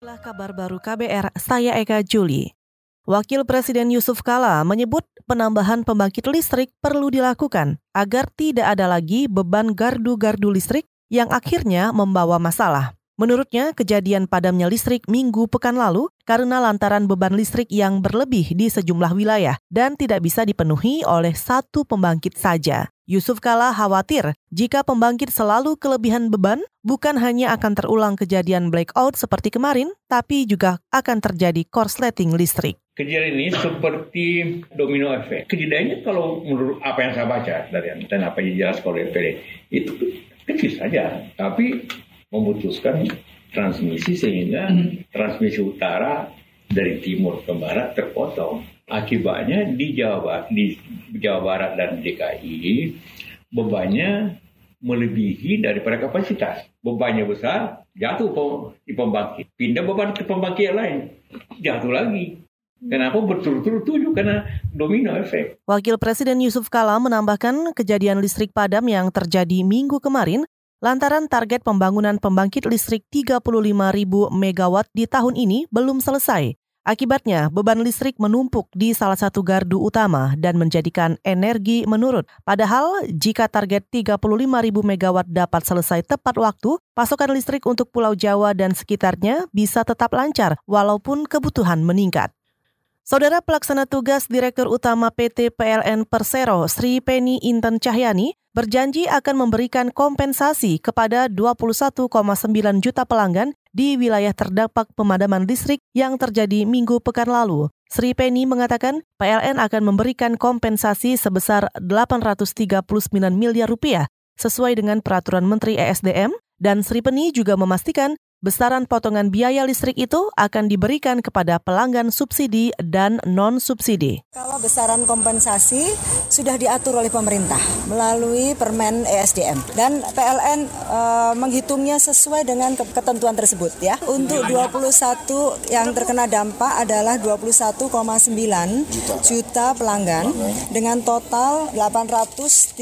Inilah kabar baru KBR, saya Eka Juli. Wakil Presiden Yusuf Kala menyebut penambahan pembangkit listrik perlu dilakukan agar tidak ada lagi beban gardu-gardu listrik yang akhirnya membawa masalah. Menurutnya, kejadian padamnya listrik minggu pekan lalu karena lantaran beban listrik yang berlebih di sejumlah wilayah dan tidak bisa dipenuhi oleh satu pembangkit saja. Yusuf Kala khawatir jika pembangkit selalu kelebihan beban, bukan hanya akan terulang kejadian blackout seperti kemarin, tapi juga akan terjadi korsleting listrik. Kejadian ini seperti domino efek. Kejadiannya kalau menurut apa yang saya baca dari dan apa yang oleh FPD, itu kecil saja. Tapi memutuskan transmisi sehingga hmm. transmisi utara dari timur ke barat terpotong. Akibatnya di Jawa di Jawa Barat dan DKI bebannya melebihi daripada kapasitas. Bebannya besar, jatuh di pembangkit. Pindah beban ke pembangkit yang lain, jatuh lagi. Kenapa berturut-turut tujuh? Karena domino efek. Wakil Presiden Yusuf Kala menambahkan kejadian listrik padam yang terjadi minggu kemarin lantaran target pembangunan pembangkit listrik 35 ribu megawatt di tahun ini belum selesai. Akibatnya, beban listrik menumpuk di salah satu gardu utama dan menjadikan energi menurun. Padahal, jika target 35 ribu megawatt dapat selesai tepat waktu, pasokan listrik untuk Pulau Jawa dan sekitarnya bisa tetap lancar walaupun kebutuhan meningkat. Saudara Pelaksana Tugas Direktur Utama PT PLN Persero Sri Penny Inten Cahyani berjanji akan memberikan kompensasi kepada 21,9 juta pelanggan di wilayah terdampak pemadaman listrik yang terjadi minggu pekan lalu. Sri Penny mengatakan PLN akan memberikan kompensasi sebesar 839 miliar rupiah sesuai dengan peraturan Menteri ESDM dan Sri Penny juga memastikan besaran potongan biaya listrik itu akan diberikan kepada pelanggan subsidi dan non-subsidi. Kalau besaran kompensasi sudah diatur oleh pemerintah melalui Permen ESDM dan PLN e, menghitungnya sesuai dengan ketentuan tersebut ya. Untuk 21 yang terkena dampak adalah 21,9 juta. pelanggan dengan total 839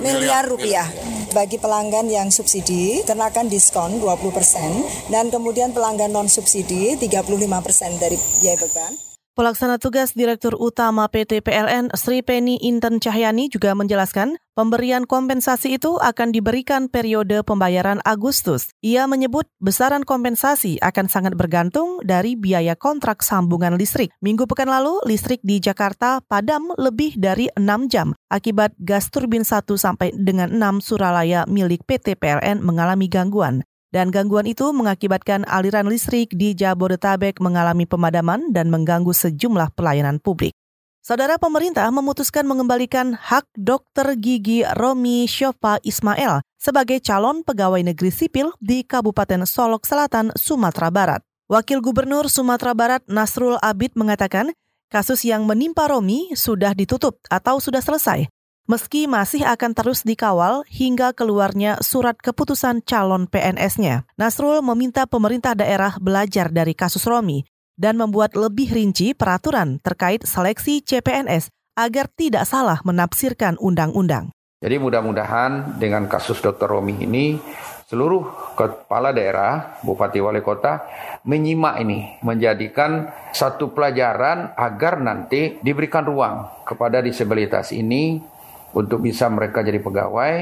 miliar rupiah bagi pelanggan yang subsidi kenakan diskon 20% dan kemudian pelanggan non subsidi 35% dari biaya beban. Pelaksana tugas Direktur Utama PT PLN Sri Penny Inten Cahyani juga menjelaskan pemberian kompensasi itu akan diberikan periode pembayaran Agustus. Ia menyebut besaran kompensasi akan sangat bergantung dari biaya kontrak sambungan listrik. Minggu pekan lalu, listrik di Jakarta padam lebih dari 6 jam akibat gas turbin 1 sampai dengan 6 Suralaya milik PT PLN mengalami gangguan dan gangguan itu mengakibatkan aliran listrik di Jabodetabek mengalami pemadaman dan mengganggu sejumlah pelayanan publik. Saudara pemerintah memutuskan mengembalikan hak dokter gigi Romi Shofa Ismail sebagai calon pegawai negeri sipil di Kabupaten Solok Selatan, Sumatera Barat. Wakil Gubernur Sumatera Barat Nasrul Abid mengatakan kasus yang menimpa Romi sudah ditutup atau sudah selesai meski masih akan terus dikawal hingga keluarnya surat keputusan calon PNS-nya. Nasrul meminta pemerintah daerah belajar dari kasus Romi dan membuat lebih rinci peraturan terkait seleksi CPNS agar tidak salah menafsirkan undang-undang. Jadi mudah-mudahan dengan kasus Dr. Romi ini seluruh kepala daerah, bupati wali kota menyimak ini, menjadikan satu pelajaran agar nanti diberikan ruang kepada disabilitas ini untuk bisa mereka jadi pegawai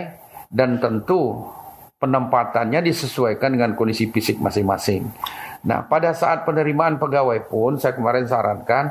dan tentu penempatannya disesuaikan dengan kondisi fisik masing-masing. Nah, pada saat penerimaan pegawai pun saya kemarin sarankan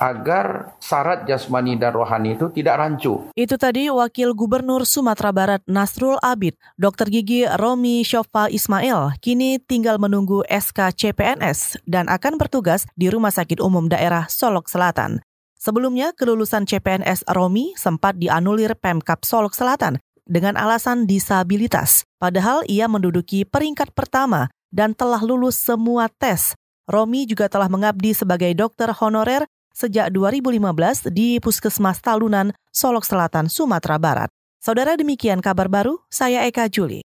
agar syarat jasmani dan rohani itu tidak rancu. Itu tadi Wakil Gubernur Sumatera Barat Nasrul Abid, Dr. Gigi Romi Shofa Ismail, kini tinggal menunggu SK CPNS dan akan bertugas di Rumah Sakit Umum Daerah Solok Selatan. Sebelumnya, kelulusan CPNS Romi sempat dianulir Pemkap Solok Selatan dengan alasan disabilitas. Padahal ia menduduki peringkat pertama dan telah lulus semua tes. Romi juga telah mengabdi sebagai dokter honorer sejak 2015 di Puskesmas Talunan, Solok Selatan, Sumatera Barat. Saudara demikian kabar baru, saya Eka Juli.